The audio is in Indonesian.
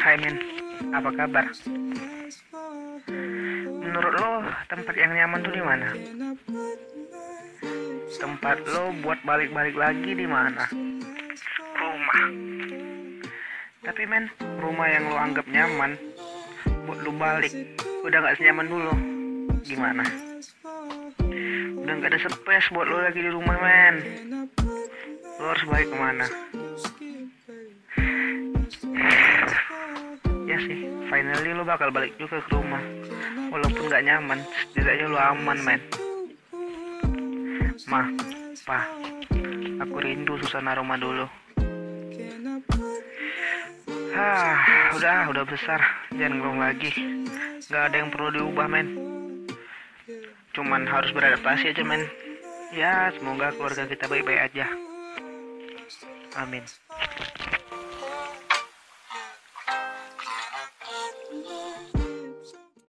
Hai men, apa kabar? Menurut lo tempat yang nyaman tuh di mana? Tempat lo buat balik-balik lagi di mana? Rumah. Tapi men, rumah yang lo anggap nyaman buat lo balik udah gak senyaman dulu. Gimana? Udah gak ada space buat lo lagi di rumah men. Lo harus balik ke mana? Finally lo bakal balik juga ke rumah. Walaupun gak nyaman, setidaknya lo aman men. Ma, pa, aku rindu suasana rumah dulu. Hah, udah, udah besar, jangan ngomong lagi. Gak ada yang perlu diubah men. Cuman harus beradaptasi aja men. Ya, semoga keluarga kita baik-baik aja. Amin.